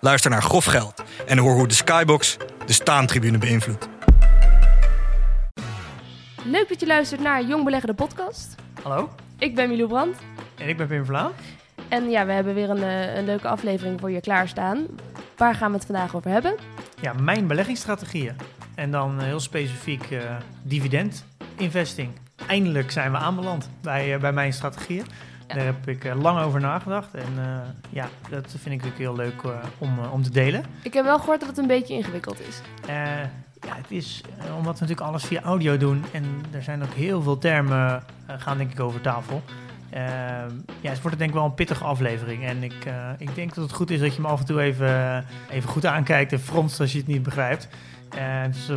Luister naar Grof Geld en hoor hoe de Skybox de staantribune beïnvloedt. Leuk dat je luistert naar Jong Beleggen de podcast. Hallo, Ik ben Milou Brandt. en ik ben Pim Vlaan. En ja, we hebben weer een, eh, een leuke aflevering voor je klaarstaan. Waar gaan we het vandaag over hebben? Ja, mijn beleggingsstrategieën. En dan eh, heel specifiek eh dividend investing. Eindelijk zijn we aanbeland bij, bij mijn strategieën. Ja. Daar heb ik eh, lang over nagedacht. En eh, ja, dat vind ik natuurlijk heel leuk eh, om, om te delen. Ik heb wel gehoord dat het een beetje ingewikkeld is. Ja, het is omdat we natuurlijk alles via audio doen. En er zijn ook heel veel termen gaan denk ik over tafel. Ja, het wordt denk ik wel een pittige aflevering. En ik, ik denk dat het goed is dat je me af en toe even, even goed aankijkt en fronst als je het niet begrijpt. Dus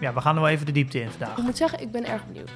ja, we gaan er wel even de diepte in vandaag. Ik moet zeggen, ik ben erg benieuwd.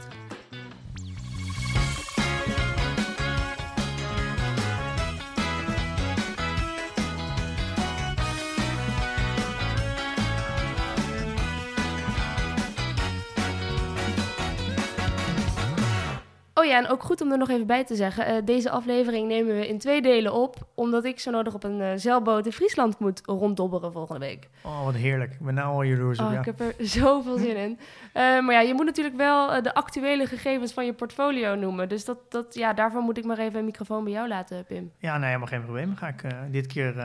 Ja, en ook goed om er nog even bij te zeggen. eh, deze aflevering nemen we in twee delen op. Omdat ik zo nodig op een eh, zeilboot in Friesland moet ronddobberen volgende week. Oh, wat heerlijk. Ik ben nou al jaloers op Oh, jou. ik heb er zoveel zin in. Eh, maar ja, je moet natuurlijk wel de actuele gegevens van je portfolio noemen. Dus dat, dat, ja, daarvoor moet ik maar even een microfoon bij jou laten, Pim. Ja, nee, helemaal geen probleem. Dan ga ik dit keer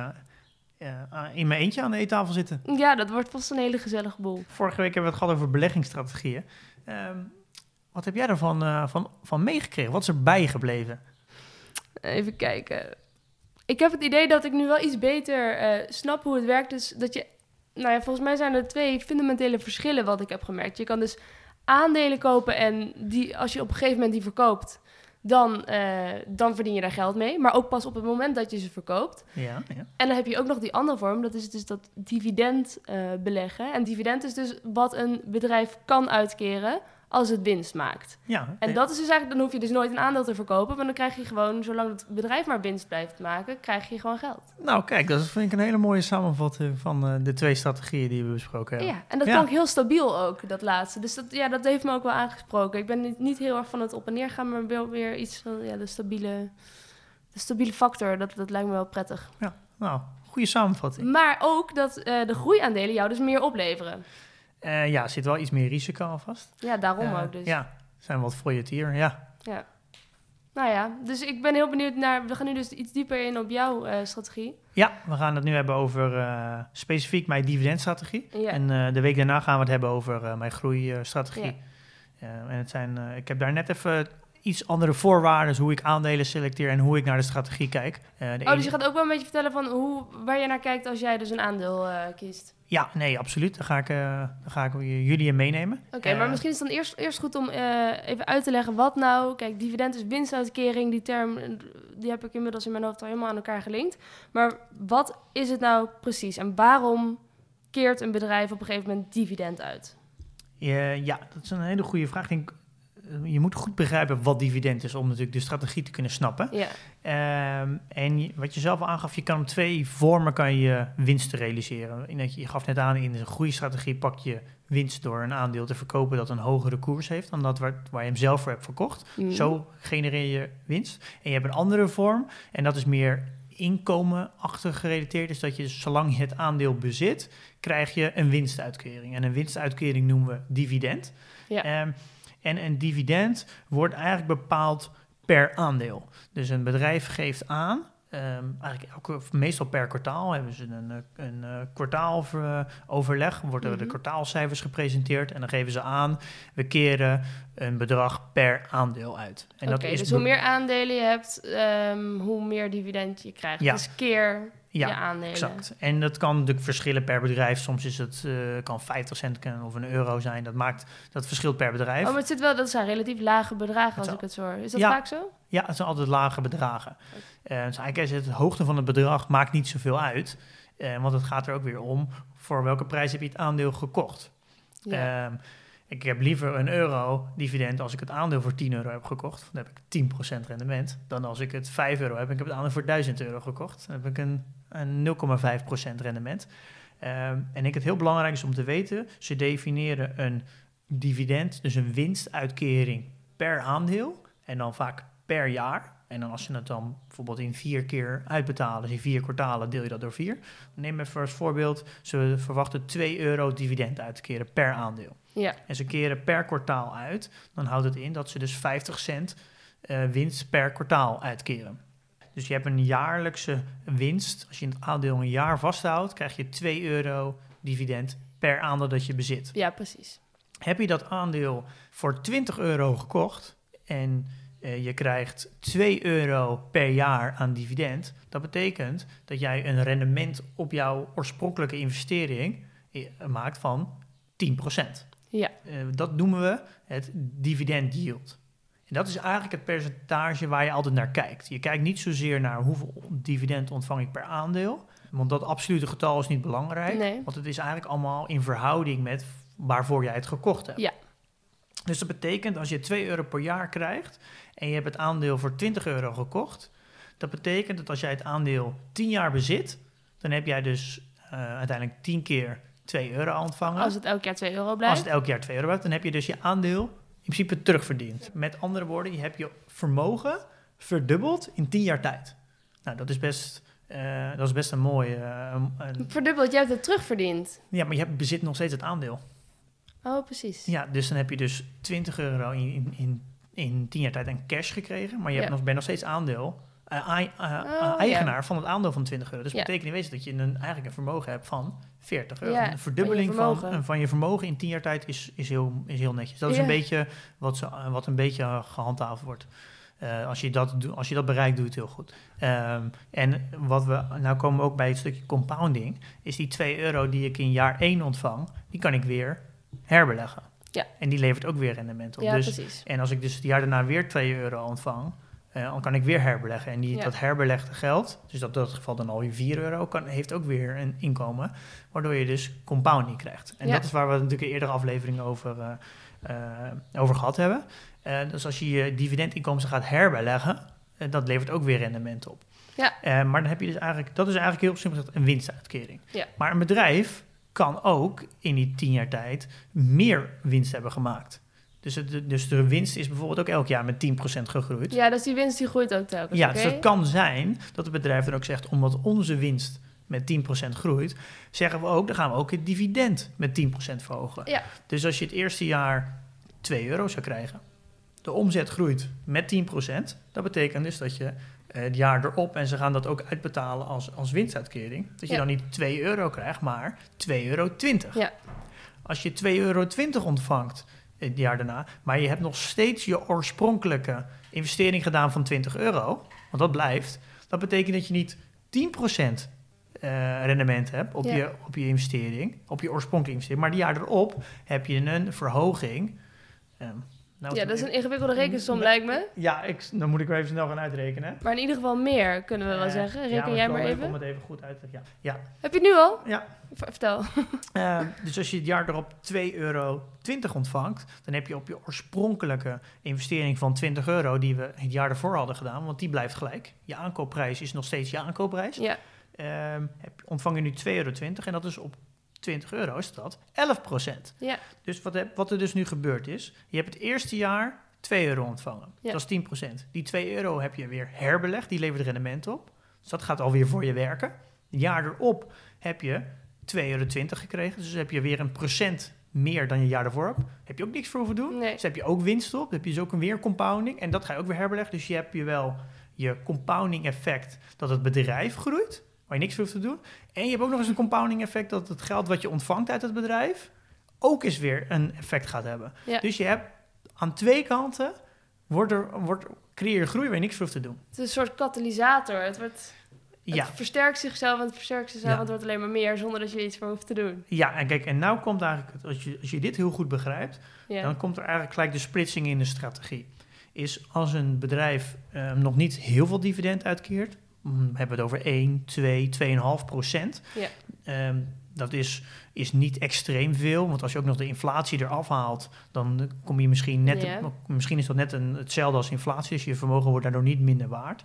eh, in mijn eentje aan de eettafel zitten. Ja, dat wordt vast een hele gezellige boel. Vorige week hebben we het gehad over beleggingsstrategieën. Ehm, wat heb jij ervan eh, van, van meegekregen? Wat is er bijgebleven? Even kijken. Ik heb het idee dat ik nu wel iets beter eh, snap hoe het werkt. Dus dat je, nou ja, volgens mij zijn er twee fundamentele verschillen wat ik heb gemerkt. Je kan dus aandelen kopen en die, als je op een gegeven moment die verkoopt, dan, eh, dan verdien je daar geld mee. Maar ook pas op het moment dat je ze verkoopt. Ja, ja. En dan heb je ook nog die andere vorm, dat is dus dat dividend beleggen. En dividend is dus wat een bedrijf kan uitkeren als het winst maakt. ja En dat is dus eigenlijk, dan hoef je dus nooit een aandeel te verkopen, want dan krijg je gewoon, zolang het bedrijf maar winst blijft maken, krijg je gewoon geld. Nou, kijk, dat vind ik een hele mooie samenvatting van eh, de twee strategieën die we besproken Ja, hebben. en dat Ja. klonk heel stabiel ook, dat laatste. Dus dat, ja, dat heeft me ook wel aangesproken. Ik ben niet, niet heel erg van het op en neer gaan, maar wel weer iets van ja, de, stabiele, de stabiele factor. Dat, dat lijkt me wel prettig. Nou, goede samenvatting. Maar ook dat eh, de groeiaandelen jou dus meer opleveren. Eh, ja, er zit wel iets meer risico aan vast. Ja, daarom Eh, ook dus. Ja, zijn wat voyatier, ja. Ja. Nou ja, dus ik ben heel benieuwd naar... We gaan nu dus iets dieper in op jouw eh, strategie. Ja, we gaan het nu hebben over specifiek mijn dividendstrategie. Ja. En de week daarna gaan we het hebben over mijn groeistrategie. Ja. En het zijn, ik heb daar net even iets andere voorwaarden, hoe ik aandelen selecteer en hoe ik naar de strategie kijk. Eh, de Oh, ene- dus je gaat ook wel een beetje vertellen van hoe, waar je naar kijkt als jij dus een aandeel eh, kiest. Ja, nee, absoluut. Daar ga ik, eh, daar ga ik jullie in meenemen. Oké, maar misschien is het dan eerst, eerst goed om even uit te leggen wat nou... Kijk, dividend is winstuitkering. Die term, die heb ik inmiddels in mijn hoofd al helemaal aan elkaar gelinkt. Maar wat is het nou precies? En waarom keert een bedrijf op een gegeven moment dividend uit? Ja, dat is een hele goede vraag. Ik denk, je moet goed begrijpen wat dividend is om natuurlijk de strategie te kunnen snappen. Ja, Ehm, en wat je zelf al aangaf, je kan op twee vormen kan je winsten realiseren. In dat je, je gaf net aan, in een groeistrategie pak je winst door een aandeel te verkopen dat een hogere koers heeft dan dat waar, waar je hem zelf voor hebt verkocht. Mhm. Zo genereer je winst. En je hebt een andere vorm en dat is meer inkomenachtig gerelateerd. Is dat je zolang je het aandeel bezit, krijg je een winstuitkering. En een winstuitkering noemen we dividend. Ja. Ehm, en een dividend wordt eigenlijk bepaald per aandeel. Dus een bedrijf geeft aan, ehm, eigenlijk elke, meestal per kwartaal hebben ze een, eh, een, eh, kwartaaloverleg, worden er de Mhm. kwartaalcijfers gepresenteerd en dan geven ze aan, we keren een bedrag per aandeel uit. En Oké, dat is dus hoe meer aandelen je hebt, ehm, hoe meer dividend je krijgt. Ja. Dus keer Ja, je aandelen. Exact. En dat kan natuurlijk verschillen per bedrijf. Soms is het, eh, kan 50 cent of een euro zijn. Dat, maakt, dat verschilt per bedrijf. Oh, maar het zit wel, dat zijn relatief lage bedragen als ik het zo hoor. Is dat Ja. vaak zo? Ja, het zijn altijd lage bedragen. Eh, dus eigenlijk is het, het hoogte van het bedrag maakt niet zoveel uit. Eh, want het gaat er ook weer om voor welke prijs heb je het aandeel gekocht. Ja. Ehm, ik heb liever een euro dividend als ik het aandeel voor 10 euro heb gekocht. Dan heb ik 10% rendement. Dan als ik het 5 euro heb en ik heb het aandeel voor 1000 euro gekocht. Dan heb ik een, een 0,5% rendement. Ehm, en ik het heel belangrijk is om te weten, ze definiëren een dividend, dus een winstuitkering per aandeel. En dan vaak per jaar. En dan als je het dan bijvoorbeeld in vier keer uitbetalen, dus in vier kwartalen deel je dat door vier. Neem even als voorbeeld, ze verwachten 2 euro dividend uit te keren per aandeel. ja. En ze keren per kwartaal uit, dan houdt het in dat ze dus 50 cent eh, winst per kwartaal uitkeren. Dus je hebt een jaarlijkse winst. Als je het aandeel een jaar vasthoudt, krijg je 2 euro dividend per aandeel dat je bezit. ja, precies. Heb je dat aandeel voor 20 euro gekocht en eh, je krijgt 2 euro per jaar aan dividend, dat betekent dat jij een rendement op jouw oorspronkelijke investering eh, maakt van 10%. Ja, Eh, dat noemen we het dividend yield. Dat is eigenlijk het percentage waar je altijd naar kijkt. Je kijkt niet zozeer naar hoeveel dividend ontvang ik per aandeel. Want dat absolute getal is niet belangrijk. Nee. Want het is eigenlijk allemaal in verhouding met waarvoor jij het gekocht hebt. Ja. Dus dat betekent als je 2 euro per jaar krijgt en je hebt het aandeel voor 20 euro gekocht. Dat betekent dat als jij het aandeel 10 jaar bezit, dan heb jij dus eh, uiteindelijk 10 keer 2 euro ontvangen. als het elk jaar 2 euro Als blijft. het elk jaar 2 euro blijft, dan heb je dus je aandeel in principe terugverdiend. Met andere woorden, je hebt je vermogen verdubbeld in 10 jaar tijd. Nou, dat is best, eh, dat is best een mooie. eh, een- Verdubbeld, jij hebt het terugverdiend. ja, maar je hebt, bezit nog steeds het aandeel. Oh, precies. Ja, dus dan heb je dus 20 euro in, in, in, in 10 jaar tijd aan cash gekregen, maar je hebt Ja. nog, bent nog steeds aandeel. eh, Oh, eigenaar van het aandeel van 20 euro. Dus dat betekent in wezen dat je een, eigenlijk een vermogen hebt van 40 euro. Ja, een verdubbeling van je van, je vermogen in 10 jaar tijd is, is, heel, is heel netjes. Dat is Ja. een beetje wat, ze, wat een beetje gehandhaafd wordt. Eh, als, je dat, als je dat bereikt, doe je het heel goed. Ehm, en wat we, nou komen we ook bij het stukje compounding, is die 2 euro die ik in jaar 1 ontvang, die kan ik weer herbeleggen. Ja. En die levert ook weer rendement op. Ja, dus, precies. en als ik dus het jaar daarna weer 2 euro ontvang, eh, dan kan ik weer herbeleggen. En die, Ja. dat herbelegde geld, dus dat dat geval dan alweer 4 euro, kan, heeft ook weer een inkomen. Waardoor je dus compounding krijgt. En Ja. dat is waar we het natuurlijk in eerdere afleveringen over, eh, eh, over gehad hebben. Dus als je je dividendinkomsten gaat herbeleggen, dat levert ook weer rendement op. Ja. Maar dan heb je dus eigenlijk, dat is eigenlijk heel simpel gezegd een winstuitkering. Ja. Maar een bedrijf kan ook in die tien jaar tijd meer winst hebben gemaakt. Dus, het, dus de winst is bijvoorbeeld ook elk jaar met 10% gegroeid. Ja, dus die winst die groeit ook telkens. Ja, dus het kan zijn dat het bedrijf dan ook zegt, omdat onze winst met 10% groeit, zeggen we ook, dan gaan we ook het dividend met 10% verhogen. Ja. Dus als je het eerste jaar 2 euro zou krijgen, de omzet groeit met 10%, dat betekent dus dat je eh, het jaar erop, en ze gaan dat ook uitbetalen als, als winstuitkering, dat je Ja. dan niet 2 euro krijgt, maar 2,20 euro. Ja. Als je 2,20 euro ontvangt het jaar daarna, maar je hebt nog steeds je oorspronkelijke investering gedaan van 20 euro, want dat blijft, dat betekent dat je niet 10% eh, rendement hebt op, Ja. je, op je investering, op je oorspronkelijke investering, maar die jaar erop heb je een verhoging. ehm, nou, Ja, dat is een ingewikkelde rekensom, lijkt me. Ja, ik, dan moet ik er even snel gaan uitrekenen. Maar in ieder geval meer, kunnen we wel Eh, zeggen. Reken jij maar even. Om het even goed uit te ja. ja. Heb je het nu al? Ja. Vertel. Eh, dus als je het jaar erop 2,20 euro ontvangt, dan heb je op je oorspronkelijke investering van 20 euro, die we het jaar ervoor hadden gedaan, want die blijft gelijk. Je aankoopprijs is nog steeds je aankoopprijs. Ja, Ehm, heb, ontvang je nu 2,20 euro en dat is op 20 euro is dat 11 procent. ja, Dus wat, heb- wat er dus nu gebeurd is, je hebt het eerste jaar 2 euro ontvangen. Ja. Dat is 10 procent. Die 2 euro heb je weer herbelegd, die levert rendement op. Dus dat gaat alweer voor je werken. Een jaar erop heb je 2,20 euro gekregen. Dus heb je weer een procent meer dan je jaar ervoor hebt. Heb je ook niks voor hoeven doen. nee. Dus heb je ook winst op. Dan heb je dus ook een weer compounding. En dat ga je ook weer herbeleggen. Dus je hebt je wel je compounding effect dat het bedrijf groeit. Waar je niks voor hoeft te doen. En je hebt ook nog eens een compounding effect dat het geld wat je ontvangt uit het bedrijf ook eens weer een effect gaat hebben. Ja. Dus je hebt aan twee kanten wordt er, wordt, creëer je groei waar je niks voor hoeft te doen. Het is een soort katalysator. Het, wordt, Ja, versterkt zichzelf en het versterkt zichzelf. Ja. Het wordt alleen maar meer zonder dat je iets voor hoeft te doen. ja, en kijk, en nou komt eigenlijk, als je, als je dit heel goed begrijpt, Ja, dan komt er eigenlijk gelijk de splitsing in de strategie. Is als een bedrijf eh, nog niet heel veel dividend uitkeert, hebben we het over 1, 2, 2,5 procent. Ja. Ehm, dat is, is niet extreem veel, want als je ook nog de inflatie eraf haalt, dan kom je misschien net, Ja. misschien is dat net een, hetzelfde als inflatie, dus je vermogen wordt daardoor niet minder waard.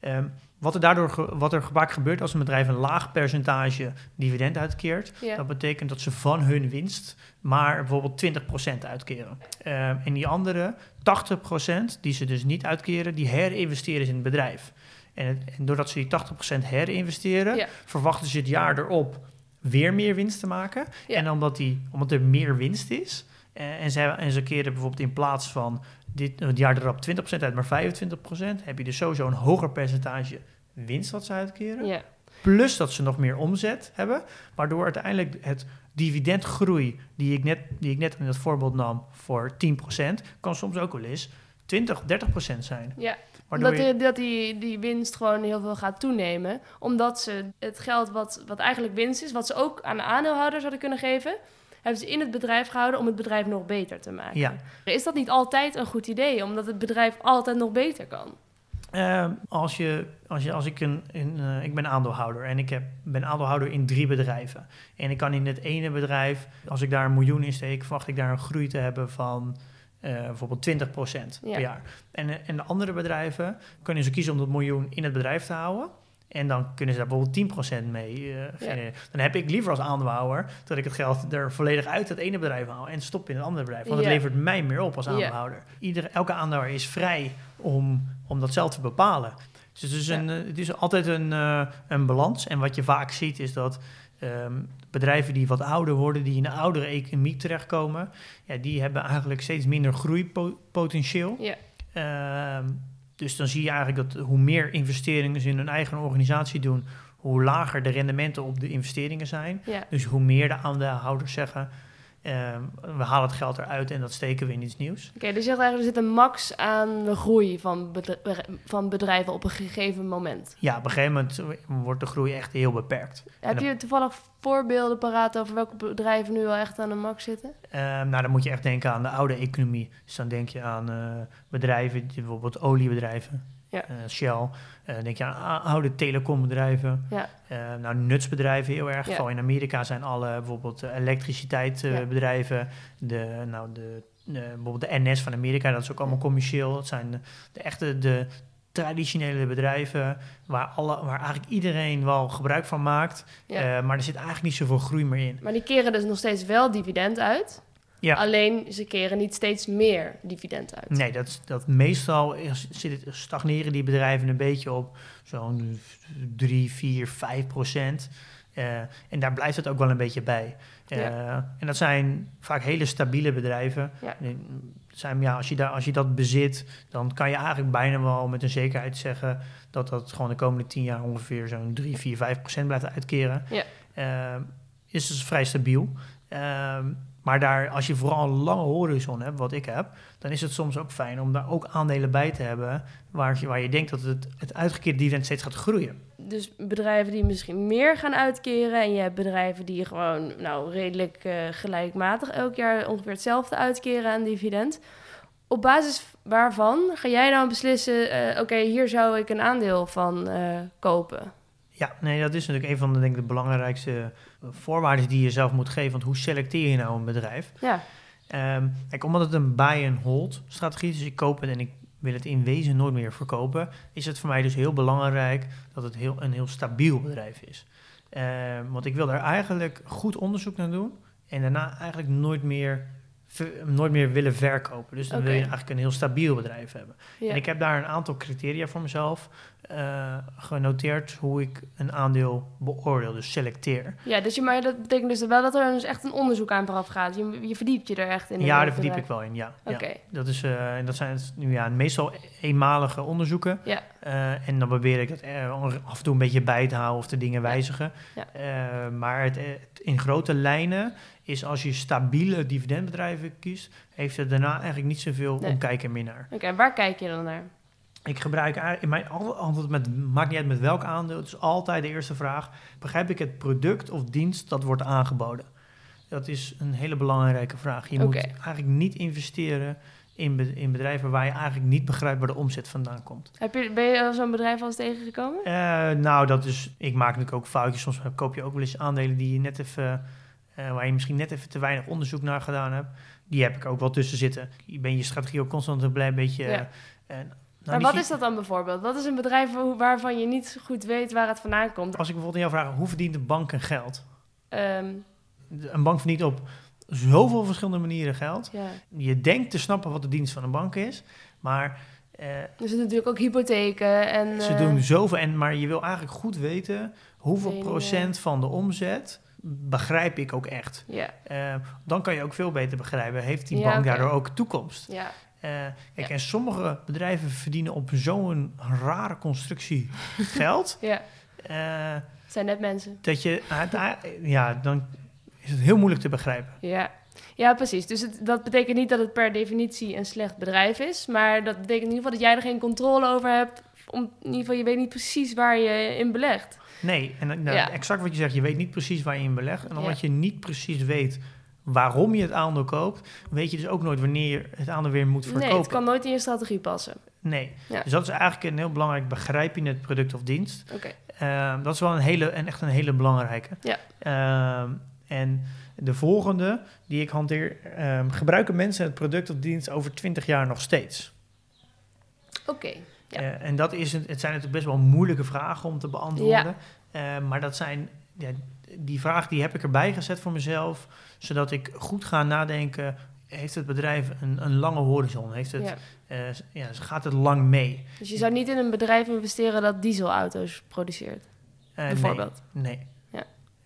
Ehm, wat er daardoor wat er vaak gebeurt als een bedrijf een laag percentage dividend uitkeert, Ja. dat betekent dat ze van hun winst maar bijvoorbeeld 20% uitkeren. Ehm, en die andere 80% die ze dus niet uitkeren, die herinvesteren ze in het bedrijf. En, het- en doordat ze die 80% herinvesteren, Ja. verwachten ze het jaar erop weer meer winst te maken. Ja. En omdat, die, omdat er meer winst is, eh, en, ze, en ze keren bijvoorbeeld in plaats van dit, het jaar erop 20% uit, maar 25%, heb je dus sowieso een hoger percentage winst wat ze uitkeren. Ja. Plus dat ze nog meer omzet hebben, waardoor uiteindelijk het dividendgroei die ik net, die ik net in het voorbeeld nam voor 10%, kan soms ook wel eens 20, 30% zijn. Ja, Waardoor je- dat die, die winst gewoon heel veel gaat toenemen. Omdat ze het geld wat, wat eigenlijk winst is, wat ze ook aan de aandeelhouders hadden kunnen geven, hebben ze in het bedrijf gehouden om het bedrijf nog beter te maken. Ja. Is dat niet altijd een goed idee, omdat het bedrijf altijd nog beter kan? Ehm, als, je, als, je, als ik een, een eh, ik ben aandeelhouder en ik heb, ben aandeelhouder in drie bedrijven. En ik kan in het ene bedrijf, als ik daar een miljoen in steek, verwacht ik daar een groei te hebben van eh, bijvoorbeeld 20% Ja. per jaar. En, eh, en de andere bedrijven kunnen ze kiezen om dat miljoen in het bedrijf te houden. En dan kunnen ze daar bijvoorbeeld 10% mee genereren. Dan heb ik liever als aandeelhouder dat ik het geld er volledig uit het ene bedrijf haal en stop in het andere bedrijf. Want Ja. het levert mij meer op als aandeelhouder. Iedere, elke aandeelhouder is vrij om, om dat zelf te bepalen. Dus het is, een, het is altijd een, een balans. En wat je vaak ziet is dat ehm, bedrijven die wat ouder worden, die in een oudere economie terechtkomen, ja, die hebben eigenlijk steeds minder groeipotentieel. Ja, Ehm, dus dan zie je eigenlijk dat hoe meer investeringen ze in hun eigen organisatie doen, hoe lager de rendementen op de investeringen zijn. ja. Dus hoe meer de aandeelhouders zeggen, ehm, we halen het geld eruit en dat steken we in iets nieuws. Oké, dus je zegt eigenlijk, er zit een max aan de groei van, van bedrijven op een gegeven moment. Ja, op een gegeven moment wordt de groei echt heel beperkt. Heb dan- je toevallig voorbeelden paraat over welke bedrijven nu al echt aan de max zitten? Ehm, nou, dan moet je echt denken aan de oude economie. Dus dan denk je aan eh, bedrijven, bijvoorbeeld oliebedrijven, Ja. eh, Shell. Eh, denk je aan a- oude telecombedrijven. Ja. Eh, nou, nutsbedrijven heel erg. Ja. Vooral in Amerika zijn alle bijvoorbeeld eh, Ja. elektriciteitsbedrijven. De, nou, de, bijvoorbeeld de NS van Amerika, dat is ook allemaal commercieel. Dat zijn de, de echte de traditionele bedrijven waar, alle, waar eigenlijk iedereen wel gebruik van maakt. Ja. Maar er zit eigenlijk niet zoveel groei meer in. Maar die keren dus nog steeds wel dividend uit. Ja. Alleen ze keren niet steeds meer dividend uit. Nee, dat, dat meestal is, zit het, stagneren die bedrijven een beetje op zo'n 3, 4, 5 procent. Eh, en daar blijft het ook wel een beetje bij. Eh, En dat zijn vaak hele stabiele bedrijven. Ja. En Zijn, ja, als, je daar, als je dat bezit, dan kan je eigenlijk bijna wel met een zekerheid zeggen dat dat gewoon de komende 10 jaar ongeveer zo'n 3, 4, 5 procent blijft uitkeren. Ja. Eh, is dus vrij stabiel. Ehm, maar daar, als je vooral een lange horizon hebt, wat ik heb, dan is het soms ook fijn om daar ook aandelen bij te hebben waar je, waar je denkt dat het, het uitgekeerde dividend steeds gaat groeien. Dus bedrijven die misschien meer gaan uitkeren. En je hebt bedrijven die gewoon nou, redelijk eh, gelijkmatig elk jaar ongeveer hetzelfde uitkeren aan dividend. Op basis waarvan ga jij dan beslissen, eh, oké, hier zou ik een aandeel van eh, kopen? Ja, nee, dat is natuurlijk een van de, denk ik, de belangrijkste voorwaarden die je zelf moet geven. Want hoe selecteer je nou een bedrijf? Ja, Ehm, kijk, omdat het een buy-and-hold strategie is, dus ik koop het en ik wil het in wezen nooit meer verkopen, is het voor mij dus heel belangrijk dat het heel, een heel stabiel bedrijf is. Ehm, want ik wil daar eigenlijk goed onderzoek naar doen en daarna eigenlijk nooit meer, nooit meer willen verkopen. Dus dan wil je eigenlijk een heel stabiel bedrijf hebben. ja. En ik heb daar een aantal criteria voor mezelf eh, genoteerd hoe ik een aandeel beoordeel, dus selecteer. ja dus je, maar dat betekent dus wel dat er dus echt een onderzoek aan vooraf gaat. Je, je verdiept je er echt in. ja, het daar verdiep ik wel in, ja. Oké, ja. Dat, is, eh, en dat zijn nu ja, meestal eenmalige onderzoeken. ja. Eh, en dan probeer ik dat af en toe een beetje bij te houden of de dingen wijzigen. Ja. Eh, maar het, het in grote lijnen is als je stabiele dividendbedrijven kiest, heeft het daarna eigenlijk niet zoveel Nee. omkijken meer naar. Oké, waar kijk je dan naar? Ik gebruik eigenlijk in mijn antwoord met maakt niet uit met welk aandeel. Het is altijd de eerste vraag: begrijp ik het product of dienst dat wordt aangeboden? Dat is een hele belangrijke vraag. Je moet eigenlijk niet investeren in, be- in bedrijven waar je eigenlijk niet begrijpt waar de omzet vandaan komt. Heb je, ben je al zo'n bedrijf al eens tegengekomen? Eh, nou, dat is, ik maak natuurlijk ook foutjes. Soms koop je ook wel eens aandelen die je net even, eh, waar je misschien net even te weinig onderzoek naar gedaan hebt. Die heb ik ook wel tussen zitten. Je ben je strategie ook constant een blij beetje. Ja. eh, nou, maar wat is dat dan bijvoorbeeld? Wat is een bedrijf waarvan je niet zo goed weet waar het vandaan komt? Als ik bijvoorbeeld aan jou vraag, hoe verdient een bank een geld? Ehm, Een bank verdient op zoveel verschillende manieren geld. ja. Je denkt te snappen wat de dienst van een bank is, maar eh, Er zitten natuurlijk ook hypotheken en... ze eh, doen zoveel. En, maar je wil eigenlijk goed weten hoeveel procent van de omzet begrijp ik ook echt. Eh, dan kan je ook veel beter begrijpen, heeft die bank oké. daardoor ook toekomst? ja. Eh, kijk, Ja. en sommige bedrijven verdienen op zo'n rare constructie geld, ja. eh, Het zijn net mensen. dat je, ja, dan is het heel moeilijk te begrijpen. Ja, ja precies. Dus het, dat betekent niet dat het per definitie een slecht bedrijf is. Maar dat betekent in ieder geval dat jij er geen controle over hebt. Om, in ieder geval, je weet niet precies waar je in belegt. Nee, en nou, Ja. exact wat je zegt, je weet niet precies waar je in belegt. En omdat Ja. je niet precies weet waarom je het aandeel koopt, weet je dus ook nooit wanneer je het aandeel weer moet verkopen. Nee, het kan nooit in je strategie passen. Nee. Ja. Dus dat is eigenlijk een heel belangrijk, begrijp je het product of dienst? Oké. Ehm, dat is wel een hele, en echt een hele belangrijke. Ja. Ehm, en de volgende die ik hanteer, ehm, gebruiken mensen het product of dienst over 20 jaar nog steeds? Oké. Ja. Eh, en dat is, een- het zijn natuurlijk best wel moeilijke vragen om te beantwoorden. Eh, maar dat zijn, ja, die vraag die heb ik erbij gezet voor mezelf, zodat ik goed ga nadenken. Heeft het bedrijf een, een lange horizon? Heeft het, Ja. ja, gaat het lang mee? Dus je zou niet in een bedrijf investeren dat dieselauto's produceert, bijvoorbeeld. Nee. nee.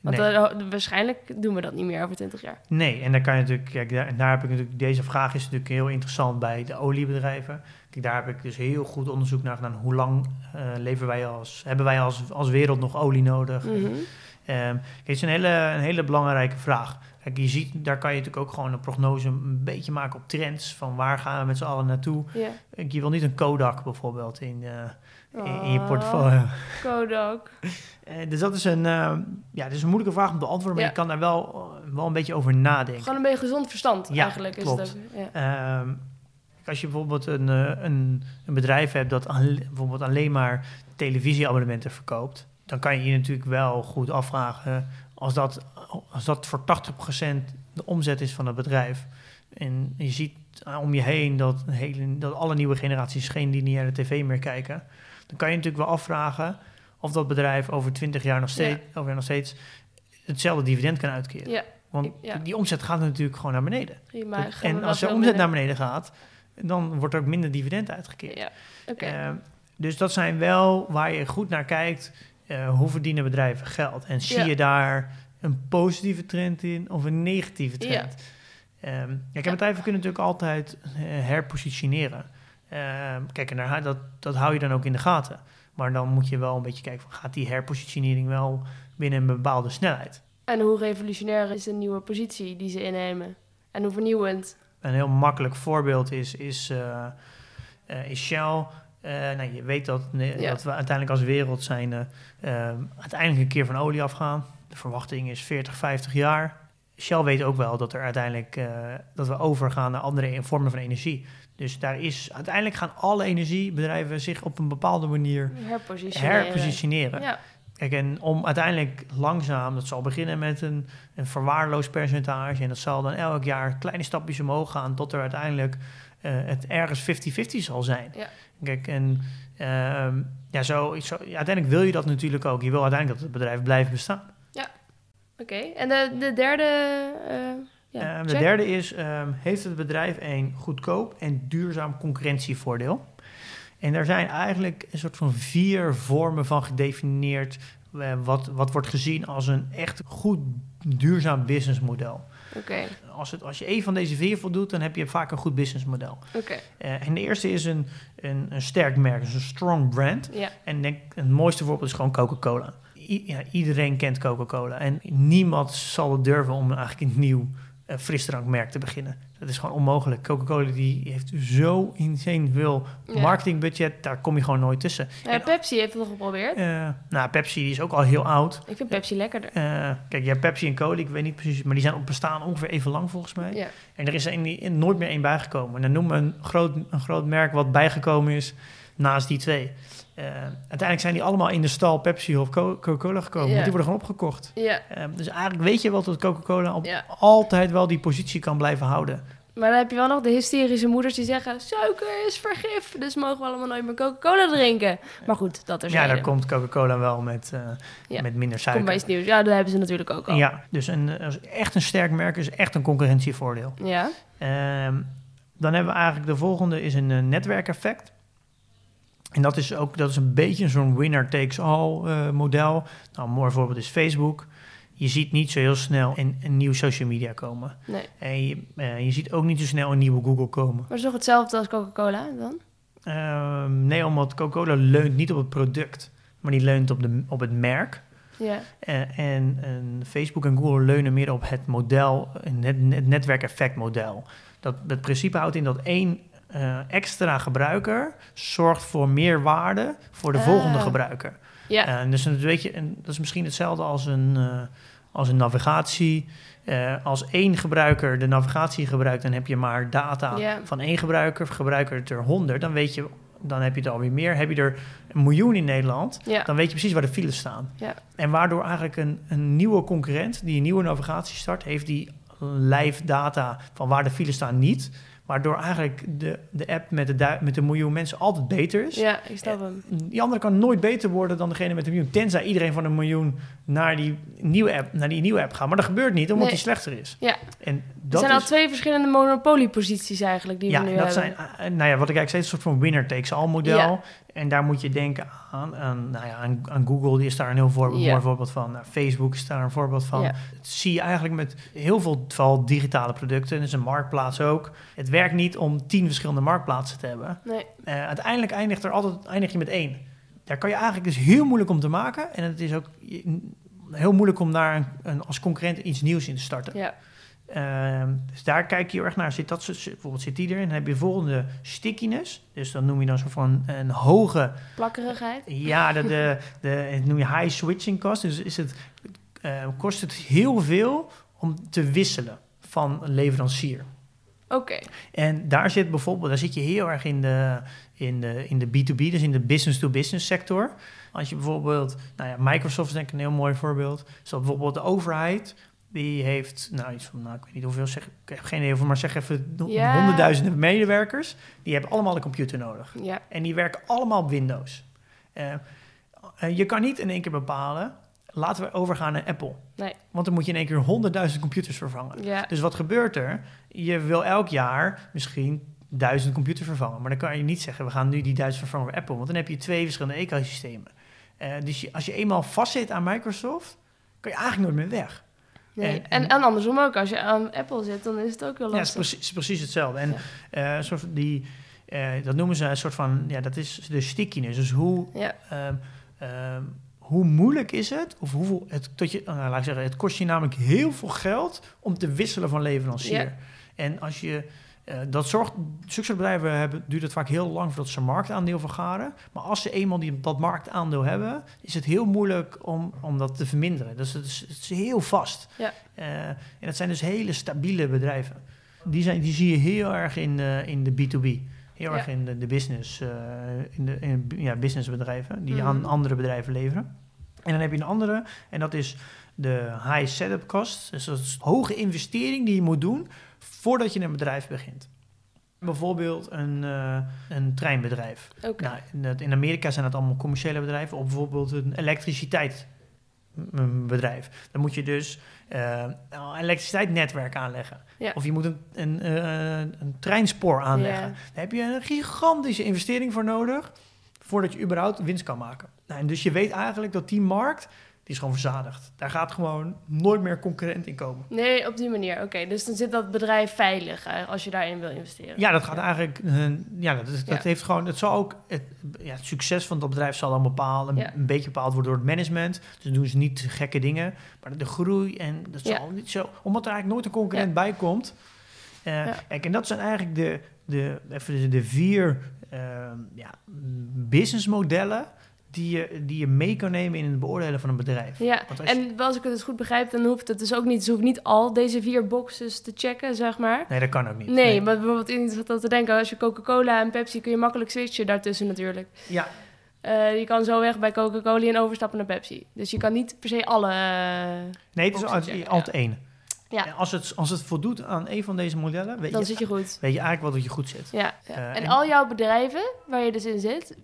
Want Nee. waarschijnlijk doen we dat niet meer over 20 jaar. Nee, en dan kan je natuurlijk, kijk, daar, heb ik natuurlijk, deze vraag is natuurlijk heel interessant bij de oliebedrijven. Kijk, daar heb ik dus heel goed onderzoek naar gedaan. Hoe lang leven wij als, hebben wij als, als wereld nog olie nodig? Mhm. Kijk, het is een hele, een hele belangrijke vraag. Kijk, je ziet, daar kan je natuurlijk ook gewoon een prognose een beetje maken op trends. Van waar gaan we met z'n allen naartoe? Kijk, je wil niet een Kodak bijvoorbeeld in, eh, in, in je Oh, portfolio. Kodak. Eh, dus dat is een, eh, ja, dat is een moeilijke vraag om te antwoorden. Maar Ja. je kan daar wel, wel een beetje over nadenken. Gewoon een beetje gezond verstand Ja, eigenlijk. Is het. Ja. Ehm, als je bijvoorbeeld een, een, een bedrijf hebt dat bijvoorbeeld alleen maar televisieabonnementen verkoopt, dan kan je je natuurlijk wel goed afvragen als dat, als dat voor 80% de omzet is van het bedrijf. En je ziet eh, om je heen dat, hele, dat alle nieuwe generaties geen lineaire tv meer kijken. Dan kan je natuurlijk wel afvragen of dat bedrijf over 20 jaar nog steeds, over jaar nog steeds hetzelfde dividend kan uitkeren. ja, Want ja. die omzet gaat natuurlijk gewoon naar beneden. prima. En als de omzet naar beneden gaat, dan wordt er ook minder dividend uitgekeerd. Ja, oké. Eh, dus dat zijn wel waar je goed naar kijkt. Eh, hoe verdienen bedrijven geld? En zie Ja. je daar een positieve trend in of een negatieve Ja. trend? Ehm kijk, Ja. bedrijven kunnen natuurlijk altijd eh, herpositioneren. Ehm, kijk, en daar, dat, dat hou je dan ook in de gaten. Maar dan moet je wel een beetje kijken, van, gaat die herpositionering wel binnen een bepaalde snelheid? En hoe revolutionair is de nieuwe positie die ze innemen? En hoe vernieuwend? Een heel makkelijk voorbeeld is, is, eh, is Shell. Eh, nou, je weet dat, Ja. dat we uiteindelijk als wereld zijn eh, eh, uiteindelijk een keer van olie afgaan. De verwachting is 40, 50 jaar. Shell weet ook wel dat er uiteindelijk eh, dat we overgaan naar andere vormen van energie. Dus daar is uiteindelijk gaan alle energiebedrijven zich op een bepaalde manier Herpositioneren. herpositioneren. Ja, Kijk, en om uiteindelijk langzaam, dat zal beginnen met een, een verwaarloosd percentage. En dat zal dan elk jaar kleine stapjes omhoog gaan, tot er uiteindelijk het ergens 50-50 zal zijn. Ja. Kijk, en ehm, ja, zo, zo, ja, uiteindelijk wil je dat natuurlijk ook. Je wil uiteindelijk dat het bedrijf blijft bestaan. oké. En de, de derde... eh, ja, Ehm, de derde is, ehm, heeft het bedrijf een goedkoop en duurzaam concurrentievoordeel? En daar zijn eigenlijk een soort van vier vormen van gedefinieerd... eh, wat, wat wordt gezien als een echt goed duurzaam businessmodel. Als, het, als je één van deze vier voldoet, dan heb je vaak een goed businessmodel. oké. Eh, en de eerste is een, een, een sterk merk, dus een strong brand. Ja, En denk, het mooiste voorbeeld is gewoon Coca-Cola. I- ja, iedereen kent Coca-Cola. En niemand zal het durven om eigenlijk een nieuw frisdrankmerk te beginnen. Dat is gewoon onmogelijk. Coca-Cola die heeft zo insane veel Ja. marketingbudget, daar kom je gewoon nooit tussen. Ja, En, Pepsi heeft het nog geprobeerd. eh, nou, Pepsi die is ook al heel oud. Ik vind Pepsi lekkerder. Eh, kijk, je hebt Pepsi en Cola, ik weet niet precies, maar die zijn op bestaan ongeveer even lang volgens mij. Ja. En er is een- nooit meer één bijgekomen. En dan noem me een groot, een groot merk wat bijgekomen is naast die twee. Eh, uiteindelijk zijn die allemaal in de stal Pepsi of Co- Coca-Cola gekomen, die worden gewoon opgekocht. ja, Eh, dus eigenlijk weet je wel dat Coca-Cola altijd wel die positie kan blijven houden. Maar dan heb je wel nog de hysterische moeders die zeggen... suiker is vergif, dus mogen we allemaal nooit meer Coca-Cola drinken. Maar goed, dat er Ja, daar komt Coca-Cola wel met, eh, Ja. met minder Komt suiker. bij iets nieuws. Ja, dat hebben ze natuurlijk ook al. Ja, dus een, echt een sterk merk is echt een concurrentievoordeel. Ja, Ehm, dan hebben we eigenlijk de volgende is een eh, netwerkeffect. En dat is ook dat is een beetje zo'n winner takes all eh, model. Nou, een mooi voorbeeld is Facebook. Je ziet niet zo heel snel een, een nieuw social media komen. nee. En je, eh, je ziet ook niet zo snel een nieuwe Google komen. Maar het is toch hetzelfde als Coca-Cola dan? Ehm, nee, omdat Coca-Cola leunt niet op het product, maar die leunt op, de, op het merk. Ja, Eh, en, en Facebook en Google leunen meer op het model, net, net, netwerkeffectmodel. Dat het principe houdt in dat één eh, extra gebruiker zorgt voor meer waarde voor de Ah. volgende gebruiker. ja. En dus een, weet je, en dat is misschien hetzelfde als een, eh, als een navigatie. Eh, als één gebruiker de navigatie gebruikt, dan heb je maar data van één gebruiker. Gebruiker er 100, dan weet je, dan heb je het alweer meer. Heb je er een miljoen in Nederland, ja. dan weet je precies waar de files staan. Ja. En waardoor eigenlijk een, een nieuwe concurrent die een nieuwe navigatie start, heeft die live data van waar de files staan niet. Waardoor eigenlijk de, de app met de, du- met de miljoen mensen altijd beter is. ja, ik snap hem. Die andere kan nooit beter worden dan degene met een miljoen. Tenzij iedereen van een miljoen naar die nieuwe app, naar die nieuwe app gaat. Maar dat gebeurt niet, omdat Nee. die slechter is. Ja. En Er dat zijn al twee verschillende monopolieposities eigenlijk die ja, we nu dat hebben. zijn, eh, nou ja, wat ik eigenlijk is een soort van winner takes all model. Ja. En daar moet je denken aan, aan, nou ja, aan, aan Google, die is daar een heel voor, Ja. mooi voorbeeld van. Nou, Facebook is daar een voorbeeld van. Dat zie je eigenlijk met heel veel digitale producten. Dat is een marktplaats ook. Het werkt niet om tien verschillende marktplaatsen te hebben. Nee, Eh, uiteindelijk eindigt, er altijd, eindig je met één. Daar kan je eigenlijk dus heel moeilijk om te maken. En het is ook heel moeilijk om daar een, een- als concurrent iets nieuws in te starten. ja. Ehm, dus daar kijk je heel erg naar. Zit dat, bijvoorbeeld zit die erin? Dan heb je volgende stickiness. Dus dan noem je dan zo van een hoge... Plakkerigheid. Ja, de, de, de, het noem je high switching cost. Dus is het, eh, kost het heel veel om te wisselen van een leverancier. Oké. En daar zit bijvoorbeeld, daar zit je heel erg in de, in de, in de B2B, dus in de business-to-business sector. Als je bijvoorbeeld, nou ja, Microsoft is denk ik een heel mooi voorbeeld. Dat bijvoorbeeld de overheid, die heeft, nou iets van, nou ik weet niet hoeveel, zeg, ik heb geen idee hoeveel, maar zeg even honderdduizenden medewerkers. Die hebben allemaal een computer nodig. En die werken allemaal op Windows. Eh, eh, je kan niet in één keer bepalen, laten we overgaan naar Apple. Nee. Want dan moet je in één keer honderdduizend computers vervangen. Dus wat gebeurt er? Je wil elk jaar misschien duizend computers vervangen. Maar dan kan je niet zeggen, we gaan nu die duizend vervangen voor Apple. Want dan heb je twee verschillende ecosystemen. Eh, dus je- als je eenmaal vastzit aan Microsoft, kan je eigenlijk nooit meer weg. Nee. En- En, en andersom ook. Als je aan Apple zit, dan is het ook heel Ja, het is lastig. precies, precies hetzelfde. En Ja. eh, soort die, eh, dat noemen ze een soort van, ja, dat is de stickiness. Dus hoe, Ja. ehm, ehm, hoe moeilijk is het? Of hoeveel, het, tot je, nou, laat ik zeggen, het kost je namelijk heel veel geld om te wisselen van leverancier. En als je eh, dat zorgt, zulke soort bedrijven hebben, duurt het vaak heel lang voordat ze marktaandeel vergaren. Maar als ze eenmaal die, dat marktaandeel hebben, is het heel moeilijk om, om dat te verminderen. Dus het is, het is heel vast. Ja. Eh, en dat zijn dus hele stabiele bedrijven. Die, zijn, die zie je heel erg in, de in de B2B. Heel Ja. erg in de, de business, eh, in de in, ja, businessbedrijven die Mhm. aan andere bedrijven leveren. En dan heb je een andere, en dat is de high setup cost. Dus dat is hoge investering die je moet doen voordat je een bedrijf begint. Bijvoorbeeld een, eh, een treinbedrijf. Oké. Nou, in, het- in Amerika zijn dat allemaal commerciële bedrijven. Of bijvoorbeeld een elektriciteitsbedrijf. Dan moet je dus eh, een elektriciteitsnetwerk aanleggen. Ja. Of je moet een, een, eh, een treinspoor aanleggen. Ja. Daar heb je een gigantische investering voor nodig... voordat je überhaupt winst kan maken. Nou, en dus je weet eigenlijk dat die markt die is gewoon verzadigd. Daar gaat gewoon nooit meer concurrent in komen. Nee, op die manier. Oké, dus dan zit dat bedrijf veilig als je daarin wil investeren. Ja, dat gaat eigenlijk. eh, ja, dat, is- dat Ja. heeft gewoon. Het zal ook. Het, ja, het succes van dat bedrijf zal dan bepalen. Ja. Een beetje bepaald worden door het management. Dus doen ze niet gekke dingen. Maar de groei en dat zal niet zo. Omdat er eigenlijk nooit een concurrent bij komt. Eh. Kijk, en dat zijn eigenlijk de, de, even de, vier ja, businessmodellen. Die je, die je mee kan nemen in het beoordelen van een bedrijf. Ja, je- en als ik het dus goed begrijp, dan hoeft het dus ook niet, ze hoeft niet al deze vier boxes te checken, zeg maar. Nee, dat kan ook niet. Nee, maar bijvoorbeeld in dat te denken, als je Coca-Cola en Pepsi kun je makkelijk switchen daartussen natuurlijk. Ja, Eh, je kan zo weg bij Coca-Cola en overstappen naar Pepsi. Dus je kan niet per se alle. eh, nee, het is altijd, één. Ja. En als het, als het voldoet aan een van deze modellen, weet, dan je, zit je goed. weet je eigenlijk wel dat je goed zit. Ja. ja. Eh, en, en- al jouw bedrijven waar je dus in zit,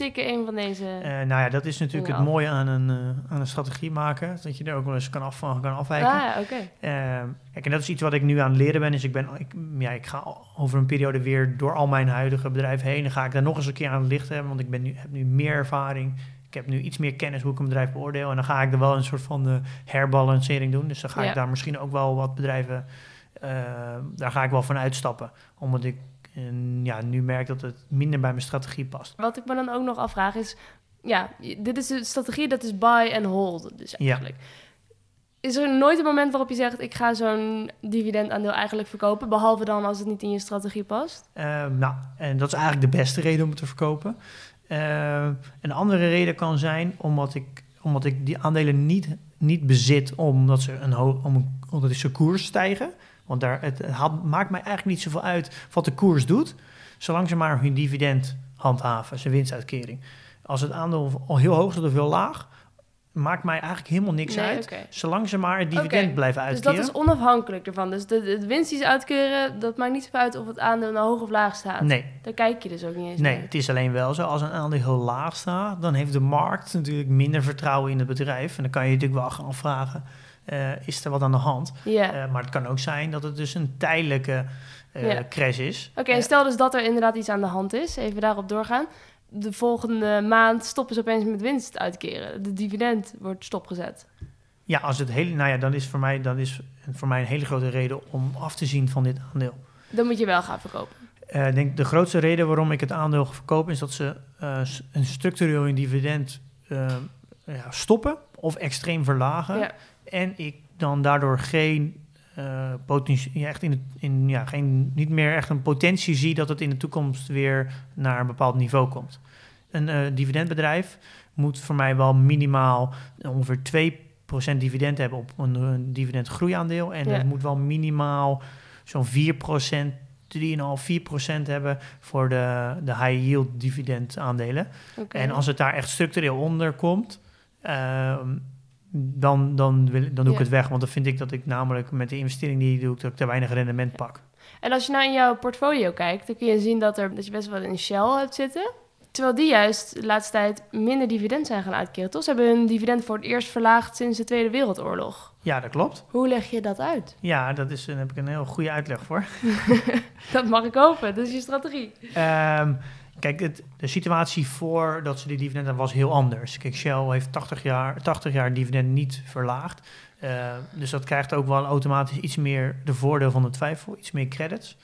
een van deze. Eh, nou ja, dat is natuurlijk het mooie aan een, eh, aan een strategie maken. Dat je er ook wel eens kan af, van kan afwijken. ah, oké. Ehm, kijk, en dat is iets wat ik nu aan het leren ben. Dus ik, ben, ik, ja, ik ga over een periode weer door al mijn huidige bedrijven heen. En ga ik daar nog eens een keer aan het licht hebben. Want ik ben nu, heb nu meer ervaring. Ik heb nu iets meer kennis hoe ik een bedrijf beoordeel. En dan ga ik er wel een soort van de herbalancering doen. Dus dan ga Ja. ik daar misschien ook wel wat bedrijven... eh, daar ga ik wel van uitstappen. Omdat ik eh, ja, nu merk dat het minder bij mijn strategie past. Wat ik me dan ook nog afvraag is, ja, dit is de strategie, dat is buy and hold. Dus Ja. eigenlijk. Is er nooit een moment waarop je zegt, ik ga zo'n dividendaandeel eigenlijk verkopen, behalve dan als het niet in je strategie past? Ehm, nou, en dat is eigenlijk de beste reden om het te verkopen. Ehm, een andere reden kan zijn omdat ik, omdat ik die aandelen niet, niet bezit omdat ze een omdat ze koers stijgen. Want daar, het, haalt- maakt mij eigenlijk niet zoveel uit wat de koers doet, zolang ze maar hun dividend handhaven, zijn winstuitkering. Als het aandeel al heel hoog is of heel laag, maakt mij eigenlijk helemaal niks Nee, uit, zolang ze maar het dividend blijven Dus uitkeren. dat is onafhankelijk ervan. Dus de, de winst die ze uitkeren, dat maakt niet zoveel uit of het aandeel nou hoog of laag staat. Nee, Daar kijk je dus ook niet eens Nee, naar. het is alleen wel zo. Als een aandeel heel laag staat, dan heeft de markt natuurlijk minder vertrouwen in het bedrijf. En dan kan je natuurlijk wel gaan afvragen, eh, is er wat aan de hand? Eh, maar het kan ook zijn dat het dus een tijdelijke Ja. crash is. Oké, stel dus dat er inderdaad iets aan de hand is. Even daarop doorgaan. De volgende maand stoppen ze opeens met winst uitkeren. De dividend wordt stopgezet. Ja, als het hele, nou ja, dan is voor mij, dan is voor mij een hele grote reden om af te zien van dit aandeel. Dan moet je wel gaan verkopen. Eh, ik denk de grootste reden waarom ik het aandeel verkoop is dat ze eh, een structureel dividend ja, stoppen of extreem verlagen. Ja. En ik dan daardoor geen eh, potentie, ja, echt in het, in, ja, geen, niet meer echt een potentie zie dat het in de toekomst weer naar een bepaald niveau komt. Een eh, dividendbedrijf moet voor mij wel minimaal ongeveer 2% dividend hebben op een, een dividendgroeiaandeel. En Ja. het moet wel minimaal zo'n 4%, 3,5, 4% hebben voor de, de high yield dividend aandelen. En als het daar echt structureel onder komt, ehm, dan, dan, wil, dan doe ik Ja. het weg. Want dan vind ik dat ik namelijk met de investering die ik doe, dat ik te weinig rendement pak. En als je nou in jouw portfolio kijkt, dan kun je zien dat, er, dat je best wel in Shell hebt zitten. Terwijl die juist de laatste tijd minder dividend zijn gaan uitkeren. Toch? Ze hebben hun dividend voor het eerst verlaagd sinds de Tweede Wereldoorlog. Ja, dat klopt. Hoe leg je dat uit? Ja, dat is, daar heb ik een heel goede uitleg voor. Dat mag ik hopen. Dat is je strategie. Ehm, kijk, het, de situatie voordat ze die dividend hadden was heel anders. Kijk, Shell heeft 80 jaar, 80 jaar dividend niet verlaagd. Eh, dus dat krijgt ook wel automatisch iets meer de voordeel van de twijfel, iets meer credits.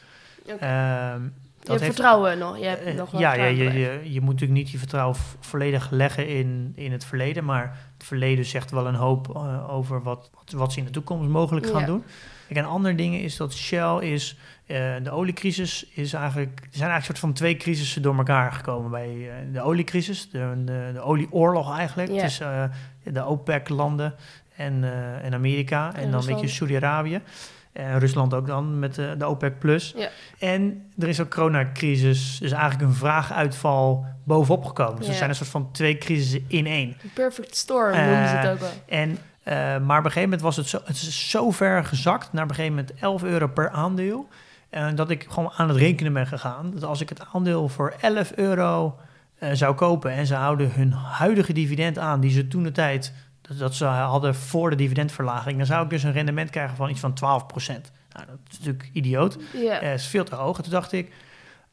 Oké. Ehm, je hebt vertrouwen nog. Je hebt Eh, nog ja, ja je, je, je moet natuurlijk niet je vertrouwen vo- volledig leggen in, in het verleden. Maar het verleden zegt wel een hoop eh, over wat, wat, wat ze in de toekomst mogelijk gaan Ja. doen. Kijk, een ander ding is dat Shell is... eh, de oliecrisis is eigenlijk... Er zijn eigenlijk soort van twee crisissen door elkaar gekomen bij de oliecrisis. De, de, de olieoorlog eigenlijk Ja. tussen de OPEC-landen en, en Amerika. En, En dan een beetje Rusland. Saudi-Arabië. En Rusland ook dan met de, de OPEC+. Plus. Ja. En er is ook coronacrisis, dus eigenlijk een vraaguitval bovenop gekomen. Dus er zijn een soort van twee crisissen in één. Perfect storm Eh, noemen ze het ook wel. En, eh, maar op een gegeven moment was het zo, het is zo ver gezakt, naar op een gegeven moment 11 euro per aandeel, eh, dat ik gewoon aan het rekenen ben gegaan. Dat als ik het aandeel voor 11 euro eh, zou kopen en ze houden hun huidige dividend aan, die ze toen de tijd dat, ze hadden voor de dividendverlaging, dan zou ik dus een rendement krijgen van iets van 12%. Nou, dat is natuurlijk idioot. Ja. Eh, is veel te hoog. En toen dacht ik,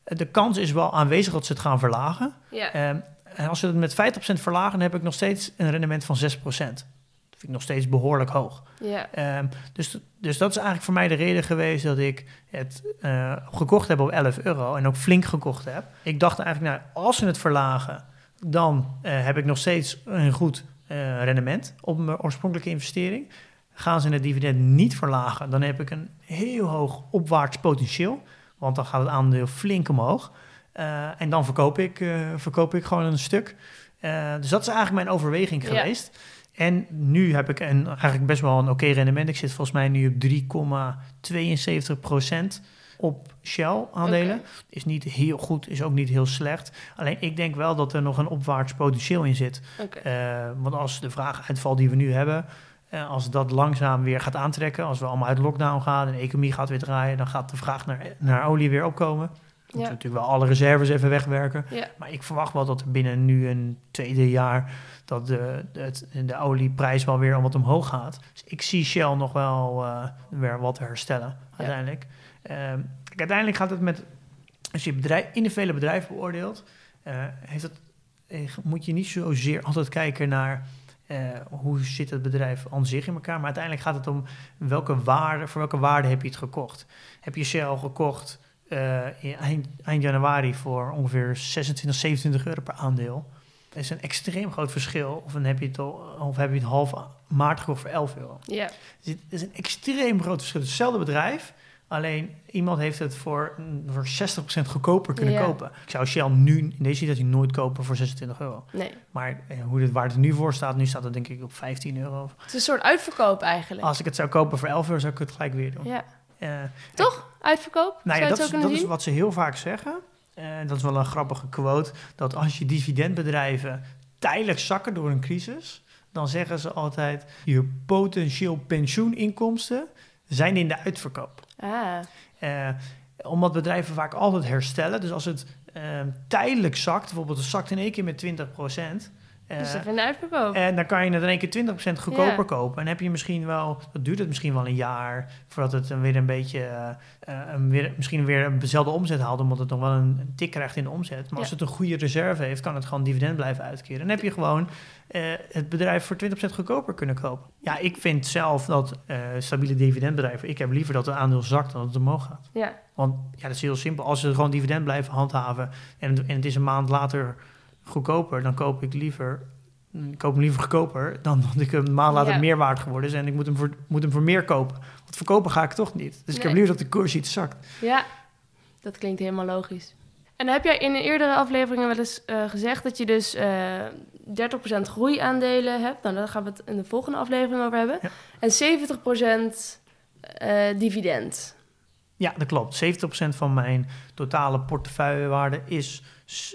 eh, de kans is wel aanwezig dat ze het gaan verlagen. Ehm, en als we het met 50% verlagen, dan heb ik nog steeds een rendement van 6%. Dat vind ik nog steeds behoorlijk hoog. Ja. Ehm, dus, dus dat is eigenlijk voor mij de reden geweest dat ik het eh, gekocht heb op 11 euro en ook flink gekocht heb. Ik dacht eigenlijk, nou, als ze het verlagen, dan eh, heb ik nog steeds een goed eh, rendement op mijn oorspronkelijke investering. Gaan ze het dividend niet verlagen, dan heb ik een heel hoog opwaarts potentieel, want dan gaat het aandeel flink omhoog. Eh, en dan verkoop ik, eh, verkoop ik gewoon een stuk. Dus dat is eigenlijk mijn overweging Ja. geweest. En nu heb ik een, eigenlijk best wel een oké rendement. Ik zit volgens mij nu op 3,72% op Shell aandelen. Oké. Is niet heel goed, is ook niet heel slecht. Alleen ik denk wel dat er nog een opwaarts potentieel in zit. Eh, want als de vraaguitval die we nu hebben, eh, als dat langzaam weer gaat aantrekken, als we allemaal uit lockdown gaan en de economie gaat weer draaien, dan gaat de vraag naar, naar olie weer opkomen. We moeten Ja. natuurlijk wel alle reserves even wegwerken. Ja. Maar ik verwacht wel dat er binnen nu een tweede jaar dat de, de, het- de olieprijs wel weer wat omhoog gaat. Dus ik zie Shell nog wel eh, weer wat herstellen uiteindelijk. Kijk, uiteindelijk gaat het met, als je bedrijf, individuele bedrijven beoordeelt, eh, heeft het, eh, moet je niet zozeer altijd kijken naar eh, hoe zit het bedrijf aan zich in elkaar. Maar uiteindelijk gaat het om welke waarde, voor welke waarde heb je het gekocht. Heb je Shell gekocht in eind, eind januari voor ongeveer 26, 27 euro per aandeel. Dat is een extreem groot verschil. Of, dan heb je het, al, of heb je het half maart gekocht voor 11 euro. Ja. Dus het is een extreem groot verschil. Hetzelfde bedrijf, alleen iemand heeft het voor, mm, voor 60% goedkoper kunnen Ja. kopen. Ik zou Shell nu in deze situatie nooit kopen voor 26 euro. Nee. Maar eh, hoe dit, waar het nu voor staat, nu staat het denk ik op 15 euro. Het is een soort uitverkoop eigenlijk. Als ik het zou kopen voor 11 euro, zou ik het gelijk weer doen. Ja. Eh, Toch? Uitverkoop? nou ja, dat, is, dat wat ze heel vaak zeggen. Eh, dat is wel een grappige quote. Dat als je dividendbedrijven tijdelijk zakken door een crisis, dan zeggen ze altijd: je potentieel pensioeninkomsten zijn in de uitverkoop. Ah, Eh, omdat bedrijven vaak altijd herstellen. Dus als het eh, tijdelijk zakt, bijvoorbeeld het zakt in één keer met 20 eh, dus even een uitverkoop. en dan kan je het in één keer 20% goedkoper Ja. kopen. En heb je misschien wel, dat duurt het misschien wel een jaar voordat het dan weer een beetje, eh, eh, een weer, misschien weer een dezelfde omzet haalt, omdat het nog wel een, een tik krijgt in de omzet. Maar als het een goede reserve heeft, kan het gewoon dividend blijven uitkeren. Dan heb je gewoon eh, het bedrijf voor 20% goedkoper kunnen kopen. Ja, ik vind zelf dat eh, stabiele dividendbedrijven, ik heb liever dat het aandeel zakt dan dat het omhoog gaat. Ja. Want ja, dat is heel simpel. Als ze gewoon dividend blijven handhaven en, en het is een maand later goedkoper, dan koop ik liever, ik koop hem liever goedkoper dan dat ik een maand later Ja. meer waard geworden is en ik moet hem, voor, moet hem voor meer kopen. Want verkopen ga ik toch niet. Dus ik heb liever dat de koers iets zakt. Ja, dat klinkt helemaal logisch. En heb jij in een eerdere afleveringen wel eens eh, gezegd dat je dus eh 30% groeiaandelen hebt. Nou, daar gaan we het in de volgende aflevering over hebben. Ja. En 70% eh, dividend. Ja, dat klopt. 70% van mijn totale portefeuillewaarde is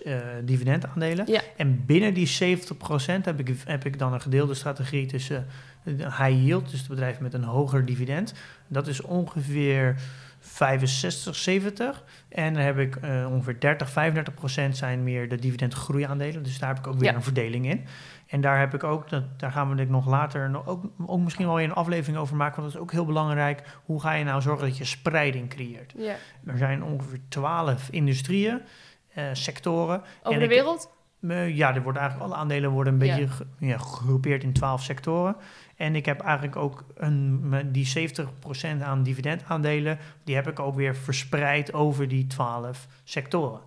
eh, dividendaandelen. Ja. En binnen die 70% heb ik, heb ik dan een gedeelde strategie tussen eh, high yield, dus de bedrijven met een hoger dividend. Dat is ongeveer 65, 70. En dan heb ik eh, ongeveer 30, 35% zijn meer de dividendgroeiaandelen. Dus daar heb ik ook weer Ja. een verdeling in. En daar heb ik ook, dat, daar gaan we denk ik nog later nog ook, ook misschien wel weer een aflevering over maken. Want dat is ook heel belangrijk. Hoe ga je nou zorgen dat je spreiding creëert? Ja. Er zijn ongeveer 12 industrieën, eh, sectoren. Over En de ik- wereld? Ja, er wordt eigenlijk alle aandelen worden een Ja. beetje ge- ja, gegroepeerd in 12 sectoren. En ik heb eigenlijk ook een, die 70% aan dividendaandelen, die heb ik ook weer verspreid over die 12 sectoren.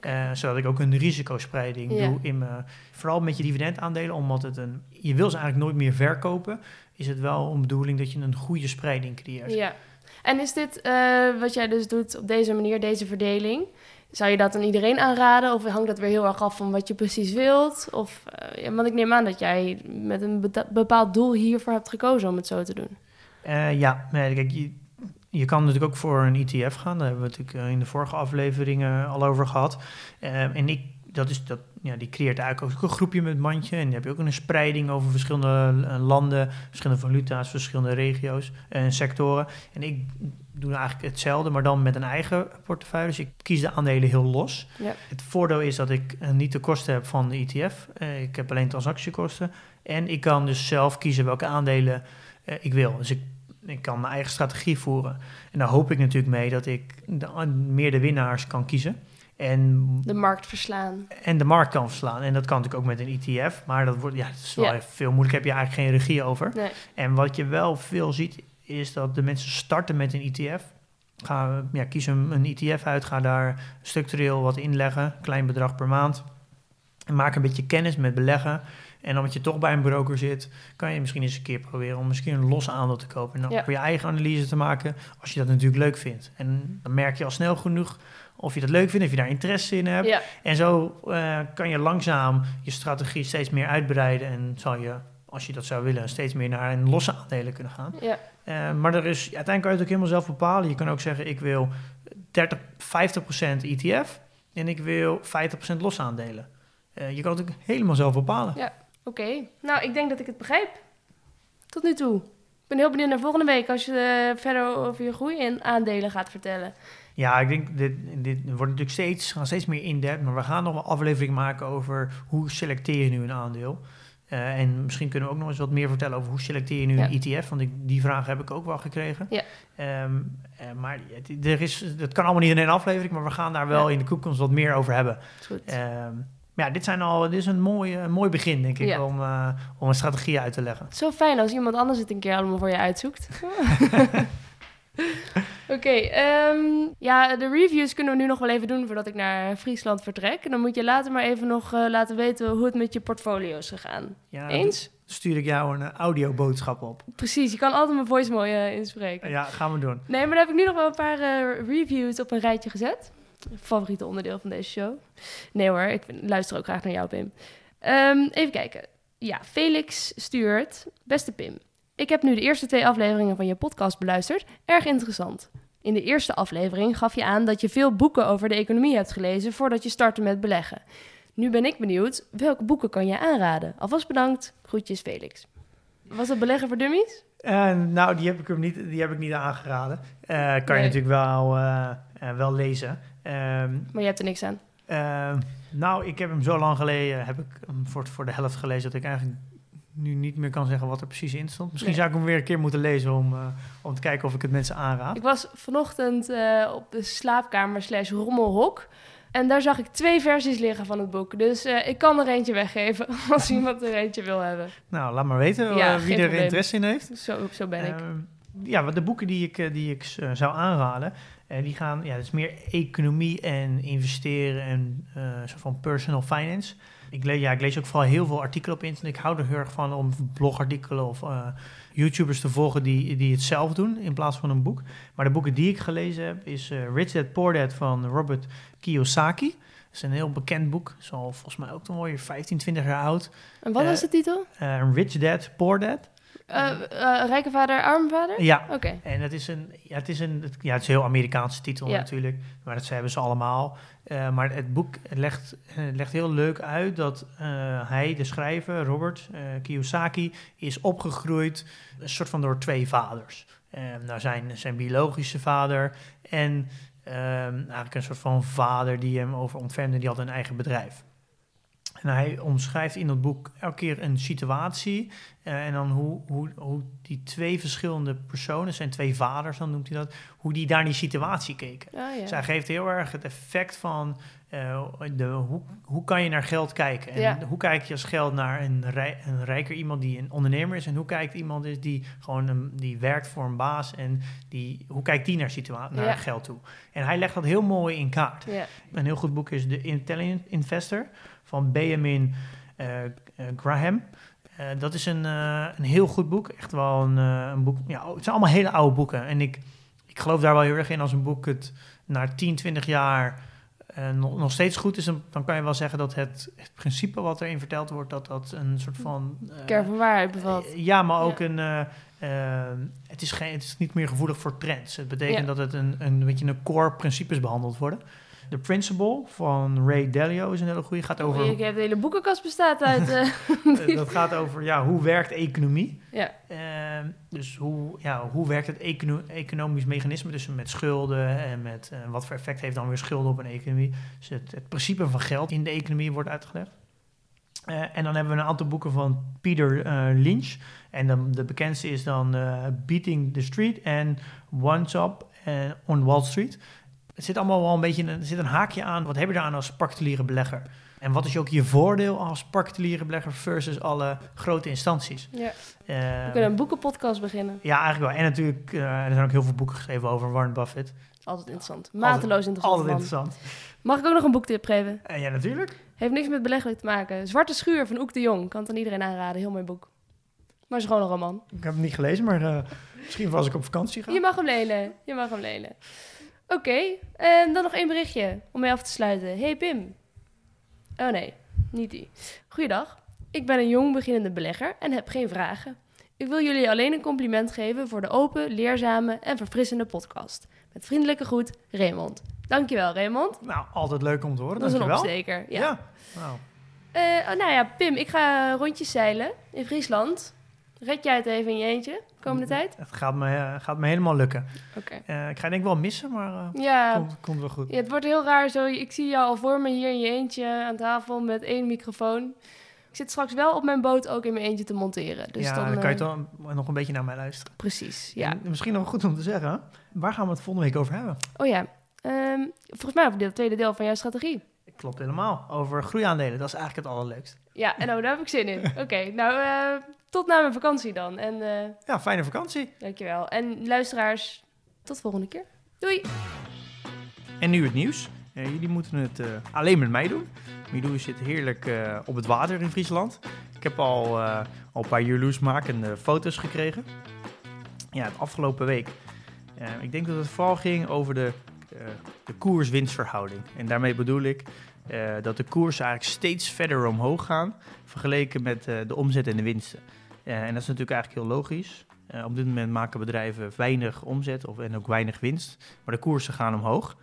Eh, zodat ik ook een risicospreiding Ja. doe in mijn, vooral met je dividendaandelen, omdat het een, je wil ze eigenlijk nooit meer verkopen, is het wel een bedoeling dat je een goede spreiding creëert. Ja. En is dit eh, wat jij dus doet op deze manier, deze verdeling? Zou je dat aan iedereen aanraden? Of hangt dat weer heel erg af van wat je precies wilt? Of, eh, ja, want ik neem aan dat jij met een bepaald doel hiervoor hebt gekozen om het zo te doen. Ja, nee, kijk, je, kan natuurlijk ook voor een ETF gaan. Daar hebben we natuurlijk eh, in de vorige afleveringen al over gehad. Eh, en ik, dat is, dat, ja, die creëert eigenlijk ook een groepje met mandje. En dan heb je ook een spreiding over verschillende eh, landen, verschillende valuta's, verschillende regio's en sectoren. En ik doe eigenlijk hetzelfde, maar dan met een eigen portefeuille. Dus ik kies de aandelen heel los. Ja. Het voordeel is dat ik niet de kosten heb van de ETF. Ik heb alleen transactiekosten. En ik kan dus zelf kiezen welke aandelen ik wil. Dus ik, ik kan mijn eigen strategie voeren. En daar hoop ik natuurlijk mee dat ik de, meer de winnaars kan kiezen. En, De markt verslaan. en de markt kan verslaan. En dat kan natuurlijk ook met een ETF. Maar dat wordt ja, het is wel veel moeilijk. Heb je eigenlijk geen regie over. Nee. En wat je wel veel ziet, is dat de mensen starten met een ETF. Ga, ja, kies een, een ETF uit, ga daar structureel wat inleggen, klein bedrag per maand. En maak een beetje kennis met beleggen. En omdat je toch bij een broker zit, kan je misschien eens een keer proberen om misschien een los aandeel te kopen. En dan Ja. voor je eigen analyse te maken, als je dat natuurlijk leuk vindt. En dan merk je al snel genoeg of je dat leuk vindt, of je daar interesse in hebt. Ja, En zo eh, kan je langzaam je strategie steeds meer uitbreiden en zal je, als je dat zou willen, steeds meer naar een losse aandelen kunnen gaan. ja. Eh, maar er is, uiteindelijk kan je het ook helemaal zelf bepalen. Je kan ook zeggen, ik wil 30, 50% ETF en ik wil 50% losse aandelen. Eh, je kan het ook helemaal zelf bepalen. Oké. Nou, ik denk dat ik het begrijp. Tot nu toe. Ik ben heel benieuwd naar volgende week als je eh, verder over je groei in aandelen gaat vertellen. Ja, ik denk, dit, dit wordt natuurlijk steeds, gaan steeds meer in-depth, maar we gaan nog wel afleveringen maken over hoe selecteer je nu een aandeel. Eh, en misschien kunnen we ook nog eens wat meer vertellen over hoe selecteer je nu Ja. een ETF, want ik, die vraag heb ik ook wel gekregen. Ja. Ehm, eh, maar het, er is, dat kan allemaal niet in één aflevering, maar we gaan daar wel Ja. in de toekomst wat meer over hebben. Goed. Ehm, ja, dit, zijn al, dit is een mooi, een mooi begin, denk ik, Ja. om, eh, om een strategie uit te leggen. Zo fijn als iemand anders het een keer allemaal voor je uitzoekt. Oké, ehm, ja, de reviews kunnen we nu nog wel even doen voordat ik naar Friesland vertrek. En dan moet je later maar even nog eh, laten weten hoe het met je portfolio is gegaan. Ja, Eens? stuur ik jou een eh, audioboodschap op. Precies, je kan altijd mijn voice mooi eh, inspreken. Ja, gaan we doen. Nee, maar dan heb ik nu nog wel een paar eh, reviews op een rijtje gezet. Favoriete onderdeel van deze show. Nee hoor, ik luister ook graag naar jou, Pim. Ehm, even kijken. Ja, Felix stuurt. Beste Pim, ik heb nu de eerste twee afleveringen van je podcast beluisterd. Erg interessant. In de eerste aflevering gaf je aan dat je veel boeken over de economie hebt gelezen voordat je startte met beleggen. Nu ben ik benieuwd, welke boeken kan je aanraden? Alvast bedankt. Groetjes, Felix. Was dat Beleggen voor Dummies? Eh, nou, die heb ik hem niet, die heb ik niet aangeraden. Eh, kan je natuurlijk wel, eh, wel lezen. Ehm, Maar je hebt er niks aan. ehm, nou, ik heb hem zo lang geleden, heb ik hem voor, voor de helft gelezen, dat ik eigenlijk nu niet meer kan zeggen wat er precies in stond. Misschien Nee. zou ik hem weer een keer moeten lezen om, eh, om te kijken of ik het mensen aanraad. Ik was vanochtend eh, op de slaapkamer slash rommelhok. En daar zag ik twee versies liggen van het boek. Dus eh, ik kan er eentje weggeven als iemand er eentje wil hebben. Nou, laat maar weten Ja, wie er probleem. interesse in heeft. Zo, zo ben ik. Ehm, ja, de boeken die ik, die ik zou aanraden, eh, die gaan, ja, het is meer economie en investeren en eh soort van personal finance. Ik, le ja, ik lees ook vooral heel veel artikelen op internet. Ik hou er heel erg van om blogartikelen of eh, YouTubers te volgen die, die het zelf doen in plaats van een boek. Maar de boeken die ik gelezen heb is eh, Rich Dad Poor Dad van Robert Kiyosaki. Dat is een heel bekend boek. Is al volgens mij ook dan weer 15, 20 jaar oud. En wat was de titel? Rich Dad Poor Dad. Eh, rijke vader, arme vader? Ja, Oké. En het is een, ja, het is een, het, ja, het is een heel Amerikaanse titel Ja. natuurlijk, maar dat hebben ze allemaal. Eh, maar het boek legt, legt heel leuk uit dat hij, de schrijver, Robert Kiyosaki, is opgegroeid een soort van door twee vaders. Eh, nou, zijn, zijn biologische vader en ehm, eigenlijk een soort van vader die hem over ontfermde, die had een eigen bedrijf. En hij omschrijft in dat boek elke keer een situatie. eh, en dan hoe, hoe, hoe die twee verschillende personen, zijn twee vaders, dan noemt hij dat, hoe die daar in die situatie keken. Ah, ja. Dus hij geeft heel erg het effect van eh, de, hoe, hoe kan je naar geld kijken? En Ja. hoe kijk je als geld naar een, rij, een rijker iemand die een ondernemer is? En hoe kijkt iemand is die gewoon een, die werkt voor een baas? En die, hoe kijkt die naar, situa- naar Ja. geld toe? En hij legt dat heel mooi in kaart. Een heel goed boek is The Intelligent Investor van Benjamin eh, eh, Graham. Eh, dat is een, een heel goed boek. Echt wel een, een boek. Ja, het zijn allemaal hele oude boeken. En ik, ik geloof daar wel heel erg in als een boek het na 10, 20 jaar nog, nog steeds goed is. Dan, kan je wel zeggen dat het, het principe wat erin verteld wordt, dat dat een soort van. Kern van waarheid bevat. Ja, maar ook Ja. een. het, is geen, het is niet meer gevoelig voor trends. Het betekent Ja. dat het een, een, weet je, een core principes behandeld worden. The Principle van Ray Dalio is een hele goede. Gaat over, Ik heb de hele boekenkast bestaat uit... eh, dat gaat over ja, hoe werkt economie. ja. Ehm, dus hoe, ja, hoe werkt het econo- economisch mechanisme dus met schulden en met eh, wat voor effect heeft dan weer schulden op een economie. Dus het, het principe van geld in de economie wordt uitgelegd. Eh, en dan hebben we een aantal boeken van Peter Lynch. En dan, de bekendste is dan Beating the Street en One Up on Wall Street. Het zit allemaal wel een beetje, er zit een haakje aan. Wat heb je eraan als particuliere belegger? En wat is ook je voordeel als particuliere belegger versus alle grote instanties? Ja. Eh, We kunnen een boekenpodcast beginnen. ja, eigenlijk wel. En natuurlijk, eh, er zijn ook heel veel boeken geschreven over Warren Buffett. Altijd interessant. Mateloos interessant. Altijd man. interessant. Mag ik ook nog een boektip geven? En ja, natuurlijk. Heeft niks met beleggen te maken. Zwarte Schuur van Oek de Jong. Kan het aan iedereen aanraden. Heel mooi boek. Maar het is gewoon een roman. Ik heb het niet gelezen, maar misschien als ik op vakantie ga. Je mag hem lenen. Je mag hem lenen. Oké. En dan nog één berichtje om mee af te sluiten. Hey Pim. Oh nee, niet die. Goeiedag. Ik ben een jong beginnende belegger en heb geen vragen. Ik wil jullie alleen een compliment geven voor de open, leerzame en verfrissende podcast. Met vriendelijke groet, Raymond. Dankjewel, Raymond. Nou, altijd leuk om te horen. Dat is een Dankjewel. opsteker. Ja. Ja. Nou, Eh, oh, nou ja, Pim, ik ga rondjes zeilen in Friesland. Red jij het even in je eentje, komende tijd? het gaat me, eh, gaat me helemaal lukken. Oké. Eh, ik ga denk ik wel missen, maar eh, Ja, komt, komt wel goed. ja, het wordt heel raar zo. Ik zie jou al voor me hier in je eentje aan tafel met één microfoon. Ik zit straks wel op mijn boot ook in mijn eentje te monteren. Dus ja, dan, dan, kan je toch nog een beetje naar mij luisteren. Precies, ja. En misschien nog goed om te zeggen, waar gaan we het volgende week over hebben? Oh ja, Ehm, volgens mij over dit tweede deel van jouw strategie. Klopt helemaal. Over groeiaandelen, dat is eigenlijk het allerleukst. Ja, en oh, daar heb ik zin in. Oké, nou, tot na mijn vakantie dan. En eh, Ja, fijne vakantie. dankjewel. En luisteraars, tot de volgende keer. Doei! En nu het nieuws. Eh, jullie moeten het eh, alleen met mij doen. Milou zit heerlijk op het water in Friesland. Ik heb al, al een paar jaloersmakende foto's gekregen. Ja, de afgelopen week. Ik denk dat het vooral ging over de, de koers-winstverhouding. En daarmee bedoel ik dat de koersen eigenlijk steeds verder omhoog gaan... vergeleken met de omzet en de winsten. Eh, en dat is natuurlijk eigenlijk heel logisch. Eh, op dit moment maken bedrijven weinig omzet of, en ook weinig winst. Maar de koersen gaan omhoog.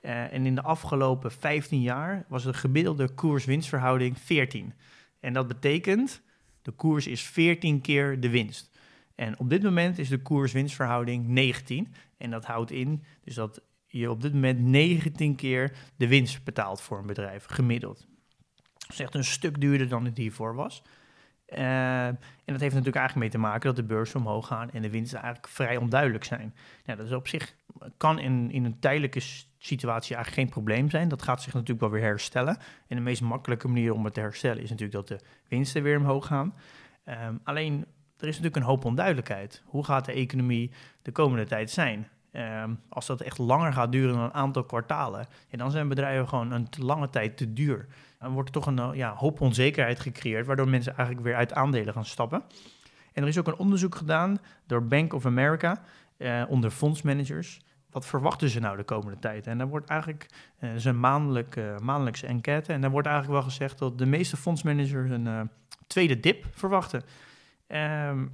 Eh, en in de afgelopen 15 jaar was de gemiddelde koers-winstverhouding 14. En dat betekent, de koers is 14 keer de winst. En op dit moment is de koers-winstverhouding 19. En dat houdt in dus dat je op dit moment 19 keer de winst betaalt voor een bedrijf, gemiddeld. Dat is echt een stuk duurder dan het hiervoor was. Eh, en dat heeft natuurlijk eigenlijk mee te maken dat de beurzen omhoog gaan en de winsten eigenlijk vrij onduidelijk zijn. Nou, dat is op zich kan in, in een tijdelijke situatie eigenlijk geen probleem zijn. Dat gaat zich natuurlijk wel weer herstellen. En de meest makkelijke manier om het te herstellen is natuurlijk dat de winsten weer omhoog gaan. Ehm, alleen, er is natuurlijk een hoop onduidelijkheid. Hoe gaat de economie de komende tijd zijn? Ehm, als dat echt langer gaat duren dan een aantal kwartalen, dan zijn bedrijven gewoon een lange tijd te duur. Dan wordt er toch een eh, ja, hoop onzekerheid gecreëerd, waardoor mensen eigenlijk weer uit aandelen gaan stappen. En er is ook een onderzoek gedaan door Bank of America eh, onder fondsmanagers. Wat verwachten ze nou de komende tijd? En daar wordt eigenlijk, eh een maandelijk, eh, maandelijkse enquête, en daar wordt eigenlijk wel gezegd dat de meeste fondsmanagers een eh, tweede dip verwachten. Ehm,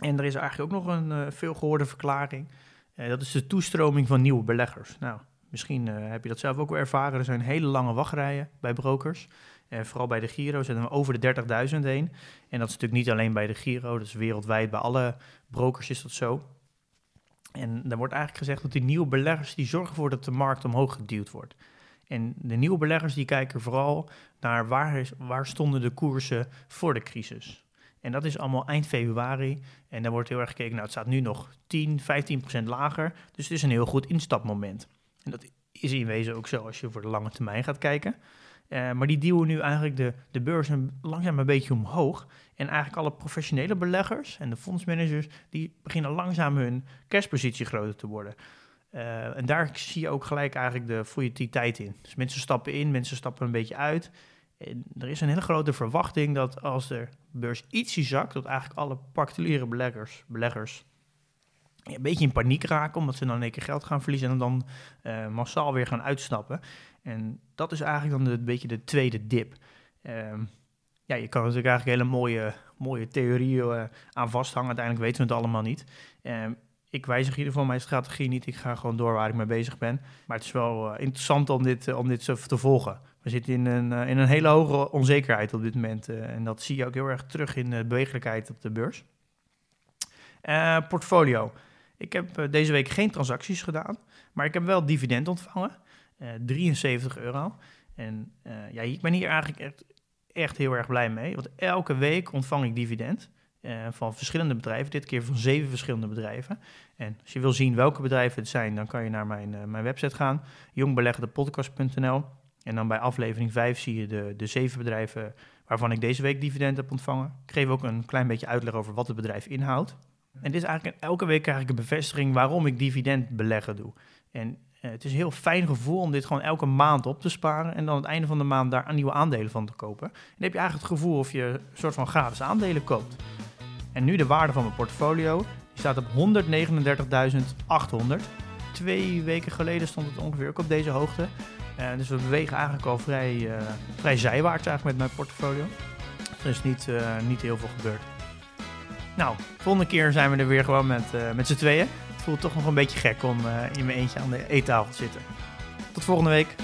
en er is eigenlijk ook nog een eh veel gehoorde verklaring. Eh, dat is de toestroming van nieuwe beleggers. Nou, misschien eh, heb je dat zelf ook wel ervaren. Er zijn hele lange wachtrijen bij brokers. Eh, vooral bij de Giro zetten we over de 30.000 heen. En dat is natuurlijk niet alleen bij de Giro, dat is wereldwijd. Bij alle brokers is dat zo. En er wordt eigenlijk gezegd dat die nieuwe beleggers... die zorgen ervoor dat de markt omhoog geduwd wordt. En de nieuwe beleggers die kijken vooral naar waar, waar stonden de koersen voor de crisis. En dat is allemaal eind februari. En daar wordt heel erg gekeken, nou het staat nu nog 10, 15 procent lager. Dus het is een heel goed instapmoment. En dat is in wezen ook zo als je voor de lange termijn gaat kijken. Eh, maar die duwen nu eigenlijk de, de beurzen langzaam een beetje omhoog. En eigenlijk alle professionele beleggers en de fondsmanagers... die beginnen langzaam hun cashpositie groter te worden. Eh, en daar zie je ook gelijk eigenlijk de volatiliteit in. Dus mensen stappen in, mensen stappen een beetje uit. En er is een hele grote verwachting dat als de beurs ietsje zakt... dat eigenlijk alle particuliere beleggers, beleggers een beetje in paniek raken... omdat ze dan één keer geld gaan verliezen... en dan eh, massaal weer gaan uitstappen. En dat is eigenlijk dan een beetje de tweede dip. Ehm, ja, je kan natuurlijk eigenlijk hele mooie, mooie theorieën eh, aan vasthangen. Uiteindelijk weten we het allemaal niet. Ehm, ik wijzig in ieder geval mijn strategie niet. Ik ga gewoon door waar ik mee bezig ben. Maar het is wel eh, interessant om dit, om dit zo te volgen. We zitten in een, in een hele hoge onzekerheid op dit moment. en dat zie je ook heel erg terug in de bewegelijkheid op de beurs. Portfolio. Ik heb eh, deze week geen transacties gedaan. Maar ik heb wel dividend ontvangen. Eh, 73 euro. En eh, ja, ik ben hier eigenlijk echt, heel erg blij mee. Want elke week ontvang ik dividend. eh, van verschillende bedrijven. Dit keer van zeven verschillende bedrijven. En als je wil zien welke bedrijven het zijn, dan kan je naar mijn, eh, mijn website gaan. jongbeleggdepodcast.nl En dan bij aflevering 5 zie je de, de zeven bedrijven waarvan ik deze week dividend heb ontvangen. Ik geef ook een klein beetje uitleg over wat het bedrijf inhoudt. En dit is eigenlijk elke week krijg ik een bevestiging waarom ik dividend beleggen doe. En uh, het is een heel fijn gevoel om dit gewoon elke maand op te sparen en dan aan het einde van de maand daar nieuwe aandelen van te kopen. En dan heb je eigenlijk het gevoel of je een soort van gratis aandelen koopt. En nu de waarde van mijn portfolio, die staat op 139.800. Twee weken geleden stond het ongeveer ook op deze hoogte. Uh, dus we bewegen eigenlijk al vrij, uh, vrij zijwaarts eigenlijk met mijn portfolio. Er is niet, niet heel veel gebeurd. Nou, volgende keer zijn we er weer gewoon met, met z'n tweeën. Het voelt toch nog een beetje gek om in mijn eentje aan de eettafel te zitten. Tot volgende week.